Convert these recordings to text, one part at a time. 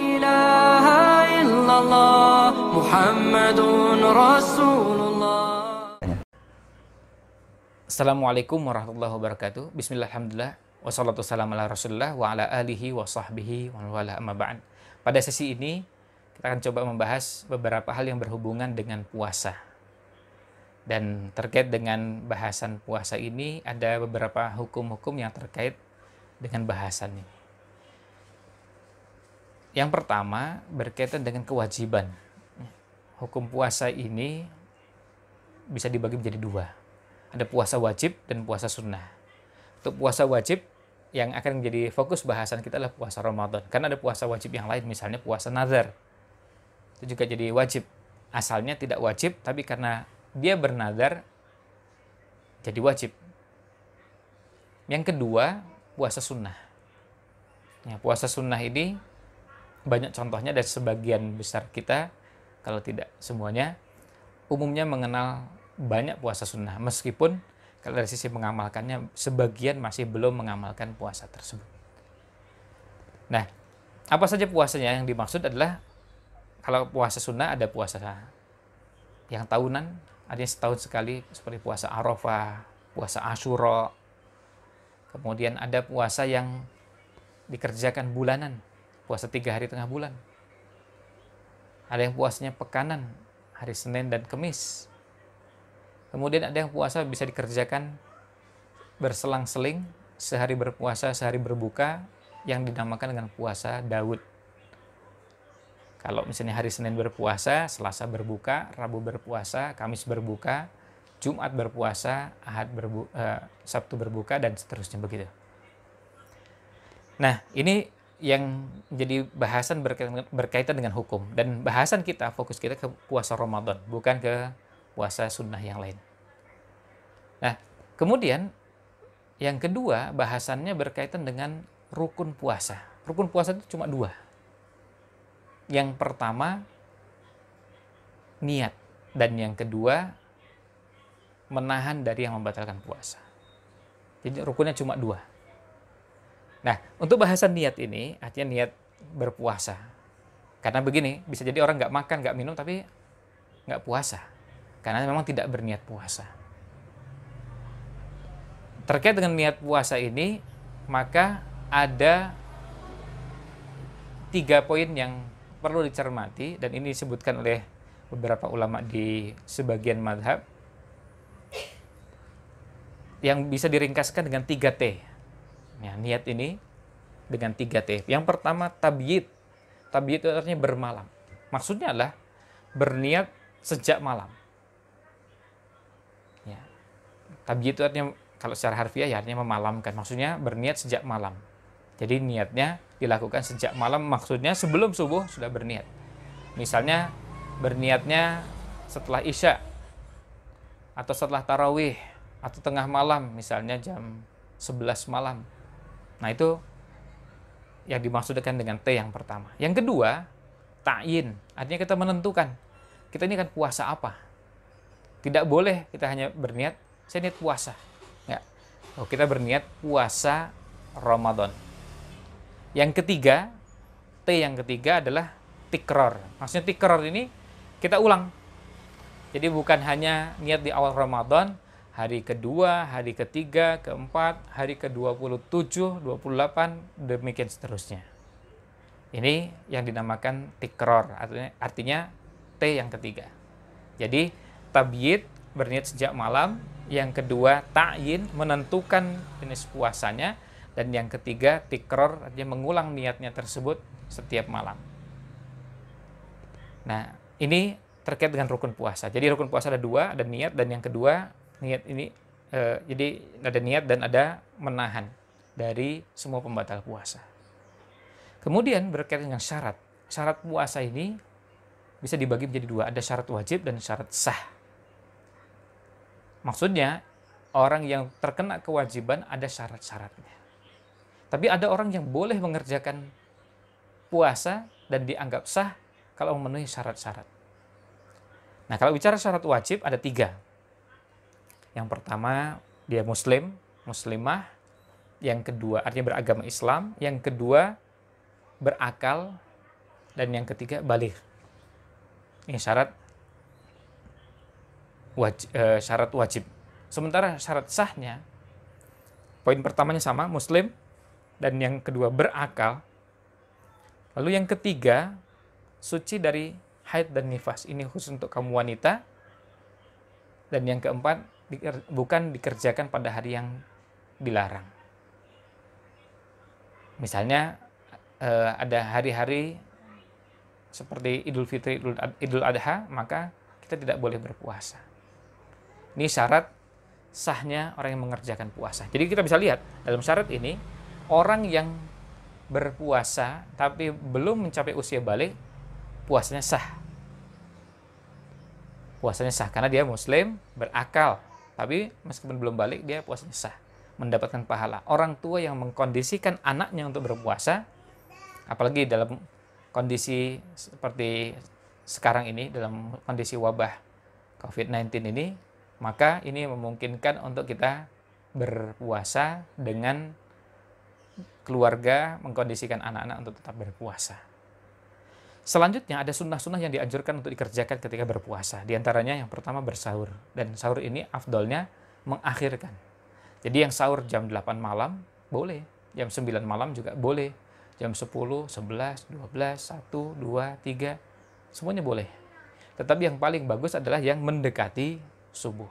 إله إلا الله محمد رسول الله Assalamualaikum warahmatullahi wabarakatuh. Bismillah, alhamdulillah. Wassalatu wassalamu ala rasulullah wa ala alihi wa sahbihi wa wala amma ba'd. Pada sesi ini, kita akan coba membahas beberapa hal yang berhubungan dengan puasa. Dan terkait dengan bahasan puasa ini, ada beberapa hukum-hukum yang terkait dengan bahasan ini. Yang pertama, berkaitan dengan kewajiban. Hukum puasa ini bisa dibagi menjadi dua ada puasa wajib dan puasa sunnah. Untuk puasa wajib yang akan menjadi fokus bahasan kita adalah puasa Ramadan. Karena ada puasa wajib yang lain, misalnya puasa nazar. Itu juga jadi wajib. Asalnya tidak wajib, tapi karena dia bernazar, jadi wajib. Yang kedua, puasa sunnah. Ya, puasa sunnah ini banyak contohnya dan sebagian besar kita, kalau tidak semuanya, umumnya mengenal banyak puasa sunnah meskipun kalau dari sisi mengamalkannya sebagian masih belum mengamalkan puasa tersebut. Nah, apa saja puasanya yang dimaksud adalah kalau puasa sunnah ada puasa yang tahunan, ada yang setahun sekali seperti puasa Arafah, puasa Ashura. Kemudian ada puasa yang dikerjakan bulanan, puasa tiga hari tengah bulan. Ada yang puasanya pekanan, hari Senin dan Kamis. Kemudian ada yang puasa bisa dikerjakan berselang-seling, sehari berpuasa, sehari berbuka, yang dinamakan dengan puasa Daud. Kalau misalnya hari Senin berpuasa, Selasa berbuka, Rabu berpuasa, Kamis berbuka, Jumat berpuasa, Ahad berbu uh, Sabtu berbuka, dan seterusnya begitu. Nah, ini yang jadi bahasan berkaitan, dengan hukum. Dan bahasan kita, fokus kita ke puasa Ramadan, bukan ke puasa sunnah yang lain. Nah, kemudian yang kedua bahasannya berkaitan dengan rukun puasa. Rukun puasa itu cuma dua. Yang pertama niat dan yang kedua menahan dari yang membatalkan puasa. Jadi rukunnya cuma dua. Untuk bahasan niat ini, artinya niat berpuasa. Karena begini, bisa jadi orang nggak makan, nggak minum, tapi nggak puasa karena memang tidak berniat puasa. Terkait dengan niat puasa ini, maka ada tiga poin yang perlu dicermati dan ini disebutkan oleh beberapa ulama di sebagian madhab yang bisa diringkaskan dengan tiga T. Ya, niat ini dengan tiga T. Yang pertama tabyid. Tabyid itu artinya bermalam. Maksudnya adalah berniat sejak malam. Tabi itu artinya kalau secara harfiah ya artinya memalamkan. Maksudnya berniat sejak malam. Jadi niatnya dilakukan sejak malam maksudnya sebelum subuh sudah berniat. Misalnya berniatnya setelah isya atau setelah tarawih atau tengah malam misalnya jam 11 malam. Nah itu yang dimaksudkan dengan T yang pertama. Yang kedua, ta'yin. Artinya kita menentukan. Kita ini kan puasa apa. Tidak boleh kita hanya berniat saya niat puasa. Ya. Oh, kita berniat puasa Ramadan. Yang ketiga, T yang ketiga adalah tikror. Maksudnya tikror ini kita ulang. Jadi bukan hanya niat di awal Ramadan, hari kedua, hari ketiga, keempat, hari ke-27, 28, demikian seterusnya. Ini yang dinamakan tikror, artinya, artinya T yang ketiga. Jadi tabiat berniat sejak malam, yang kedua ta'yin menentukan jenis puasanya dan yang ketiga tikror dia mengulang niatnya tersebut setiap malam. Nah, ini terkait dengan rukun puasa. Jadi rukun puasa ada dua, ada niat dan yang kedua niat ini eh, jadi ada niat dan ada menahan dari semua pembatal puasa. Kemudian berkaitan dengan syarat. Syarat puasa ini bisa dibagi menjadi dua, ada syarat wajib dan syarat sah. Maksudnya, orang yang terkena kewajiban ada syarat-syaratnya. Tapi ada orang yang boleh mengerjakan puasa dan dianggap sah kalau memenuhi syarat-syarat. Nah, kalau bicara syarat wajib ada tiga. Yang pertama, dia muslim, muslimah. Yang kedua, artinya beragama Islam. Yang kedua, berakal. dan yang ketiga balik. Ini syarat wajib, eh, syarat wajib. Sementara syarat sahnya poin pertamanya sama muslim dan yang kedua berakal. Lalu yang ketiga suci dari haid dan nifas. Ini khusus untuk kaum wanita. Dan yang keempat bukan dikerjakan pada hari yang dilarang. Misalnya eh, ada hari-hari seperti Idul Fitri, Idul Adha, maka kita tidak boleh berpuasa. Ini syarat sahnya orang yang mengerjakan puasa. Jadi kita bisa lihat dalam syarat ini orang yang berpuasa tapi belum mencapai usia balik puasanya sah. Puasanya sah karena dia muslim, berakal. Tapi meskipun belum balik dia puasanya sah, mendapatkan pahala. Orang tua yang mengkondisikan anaknya untuk berpuasa apalagi dalam kondisi seperti sekarang ini dalam kondisi wabah COVID-19 ini, maka ini memungkinkan untuk kita berpuasa dengan keluarga mengkondisikan anak-anak untuk tetap berpuasa. Selanjutnya ada sunnah-sunnah yang dianjurkan untuk dikerjakan ketika berpuasa. Di antaranya yang pertama bersahur. Dan sahur ini afdolnya mengakhirkan. Jadi yang sahur jam 8 malam boleh, jam 9 malam juga boleh, jam 10, 11, 12, 1, 2, 3, semuanya boleh. Tetapi yang paling bagus adalah yang mendekati subuh.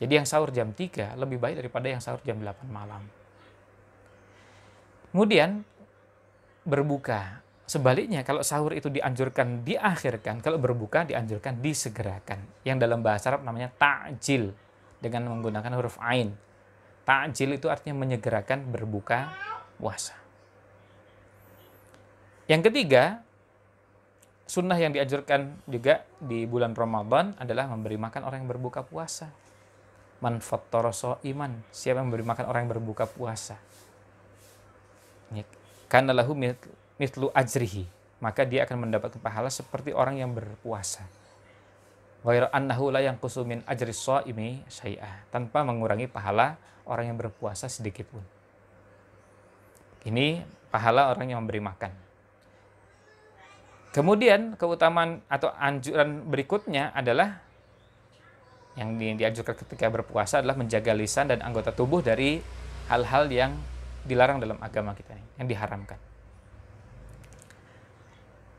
Jadi yang sahur jam 3 lebih baik daripada yang sahur jam 8 malam. Kemudian berbuka. Sebaliknya kalau sahur itu dianjurkan diakhirkan, kalau berbuka dianjurkan disegerakan. Yang dalam bahasa Arab namanya ta'jil dengan menggunakan huruf ain. Ta'jil itu artinya menyegerakan berbuka puasa. Yang ketiga, sunnah yang dianjurkan juga di bulan Ramadan adalah memberi makan orang yang berbuka puasa. Man iman, siapa yang memberi makan orang yang berbuka puasa. Karena lahu mitlu ajrihi, maka dia akan mendapatkan pahala seperti orang yang berpuasa. Ghairu annahu la yang kusumin ajri shaimi tanpa mengurangi pahala orang yang berpuasa sedikit pun. Ini pahala orang yang memberi makan. Kemudian keutamaan atau anjuran berikutnya adalah yang dianjurkan ketika berpuasa adalah menjaga lisan dan anggota tubuh dari hal-hal yang dilarang dalam agama kita yang diharamkan.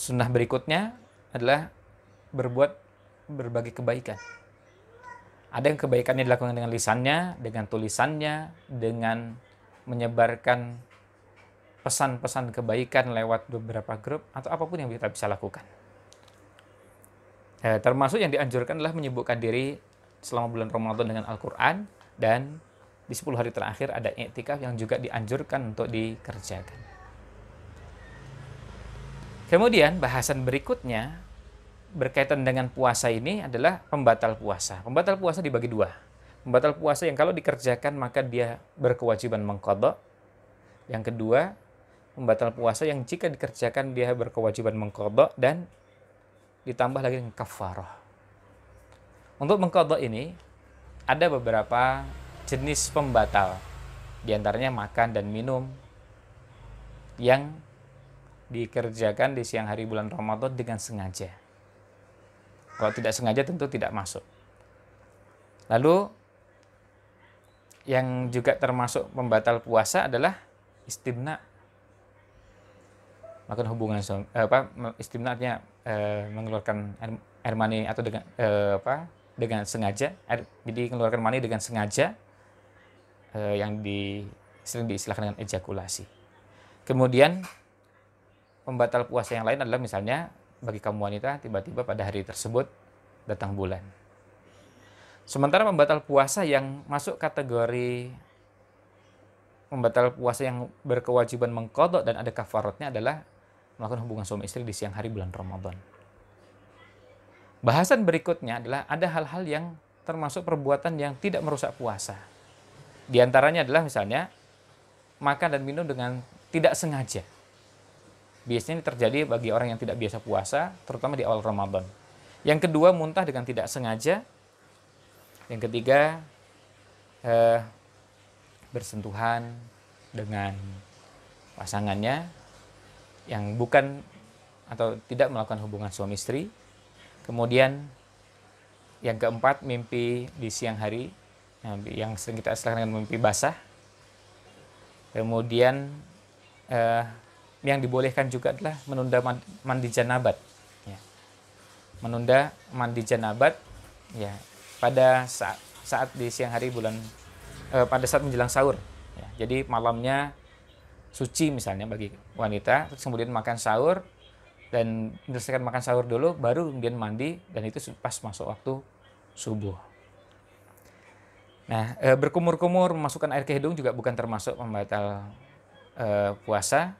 Sunnah berikutnya adalah berbuat berbagai kebaikan. Ada yang kebaikannya dilakukan dengan lisannya, dengan tulisannya, dengan menyebarkan pesan-pesan kebaikan lewat beberapa grup atau apa pun yang kita bisa lakukan. Eh, termasuk yang dianjurkan adalah menyibukkan diri selama bulan Ramadan dengan Al-Quran dan di 10 hari terakhir ada iktikaf yang juga dianjurkan untuk dikerjakan. Kemudian bahasan berikutnya berkaitan dengan puasa ini adalah pembatal puasa. Pembatal puasa dibagi dua. Pembatal puasa yang kalau dikerjakan maka dia berkewajiban mengkodok. Yang kedua, pembatal puasa yang jika dikerjakan dia berkewajiban mengkodok dan ditambah lagi dengan kafarah. Untuk mengkodok ini ada beberapa jenis pembatal, di antaranya makan dan minum yang dikerjakan di siang hari bulan Ramadan dengan sengaja. Kalau tidak sengaja tentu tidak masuk. Lalu yang juga termasuk pembatal puasa adalah istimna melakukan hubungan eh, apa istimnanya eh, mengeluarkan air, air mani atau dengan eh, apa dengan sengaja air, jadi mengeluarkan mani dengan sengaja eh, yang di sering diistilahkan dengan ejakulasi. Kemudian pembatal puasa yang lain adalah misalnya bagi kaum wanita tiba-tiba pada hari tersebut datang bulan. Sementara pembatal puasa yang masuk kategori pembatal puasa yang berkewajiban mengkodok dan ada kafaratnya adalah melakukan hubungan suami istri di siang hari bulan Ramadan. Bahasan berikutnya adalah ada hal-hal yang termasuk perbuatan yang tidak merusak puasa. Di antaranya adalah misalnya makan dan minum dengan tidak sengaja. Biasanya ini terjadi bagi orang yang tidak biasa puasa, terutama di awal Ramadan. Yang kedua, muntah dengan tidak sengaja. Yang ketiga, eh, bersentuhan dengan pasangannya yang bukan atau tidak melakukan hubungan suami istri. Kemudian yang keempat mimpi di siang hari yang sering kita istilahkan dengan mimpi basah. Kemudian eh, yang dibolehkan juga adalah menunda mandi janabat. Ya. Menunda mandi janabat ya pada saat saat di siang hari bulan eh, pada saat menjelang sahur. Ya. Jadi malamnya suci misalnya bagi wanita, terus kemudian makan sahur dan menyelesaikan makan sahur dulu, baru kemudian mandi dan itu pas masuk waktu subuh. Nah, e, berkumur-kumur memasukkan air ke hidung juga bukan termasuk pembatal e, puasa.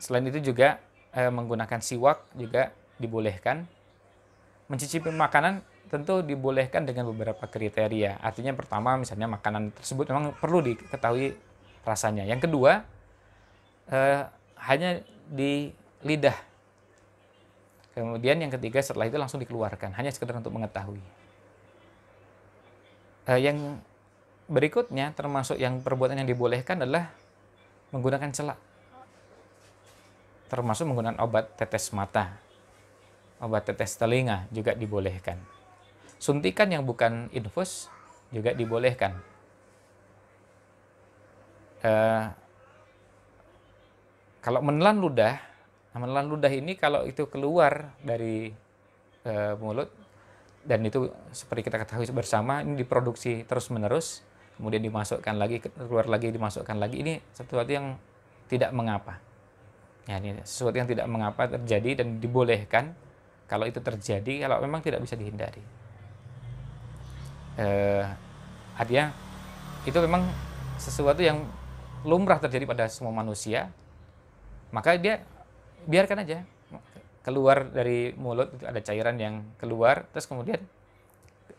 Selain itu juga e, menggunakan siwak juga dibolehkan. Mencicipi makanan tentu dibolehkan dengan beberapa kriteria. Artinya pertama misalnya makanan tersebut memang perlu diketahui rasanya. Yang kedua, eh, hanya di lidah. Kemudian yang ketiga setelah itu langsung dikeluarkan, hanya sekedar untuk mengetahui. Eh, yang berikutnya termasuk yang perbuatan yang dibolehkan adalah menggunakan celak. Termasuk menggunakan obat tetes mata. Obat tetes telinga juga dibolehkan. Suntikan yang bukan infus juga dibolehkan uh, kalau menelan ludah, menelan ludah ini kalau itu keluar dari uh, mulut dan itu seperti kita ketahui bersama ini diproduksi terus menerus, kemudian dimasukkan lagi keluar lagi dimasukkan lagi ini sesuatu yang tidak mengapa. Ya, ini sesuatu yang tidak mengapa terjadi dan dibolehkan kalau itu terjadi kalau memang tidak bisa dihindari. Uh, artinya itu memang sesuatu yang lumrah terjadi pada semua manusia, maka dia biarkan aja keluar dari mulut ada cairan yang keluar, terus kemudian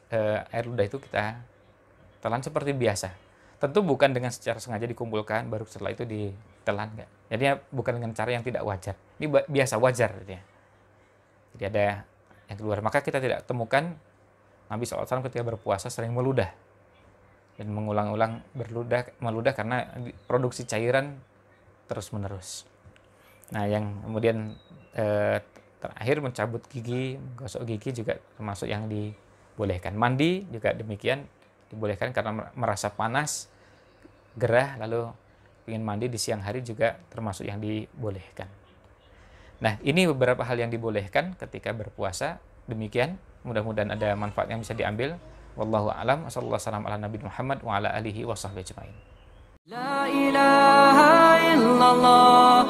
eh, air ludah itu kita telan seperti biasa. Tentu bukan dengan secara sengaja dikumpulkan, baru setelah itu ditelan enggak. Jadi bukan dengan cara yang tidak wajar. Ini biasa wajar ya. Jadi ada yang keluar. Maka kita tidak temukan Nabi SAW ketika berpuasa sering meludah dan mengulang-ulang berludah meludah karena produksi cairan terus menerus. Nah, yang kemudian eh, terakhir mencabut gigi, menggosok gigi juga termasuk yang dibolehkan. Mandi juga demikian dibolehkan karena merasa panas, gerah, lalu ingin mandi di siang hari juga termasuk yang dibolehkan. Nah, ini beberapa hal yang dibolehkan ketika berpuasa. Demikian, mudah-mudahan ada manfaat yang bisa diambil. Wallahu a'lam. Wassalamualaikum warahmatullahi wabarakatuh. Wa ala alihi wa ajmain. La الله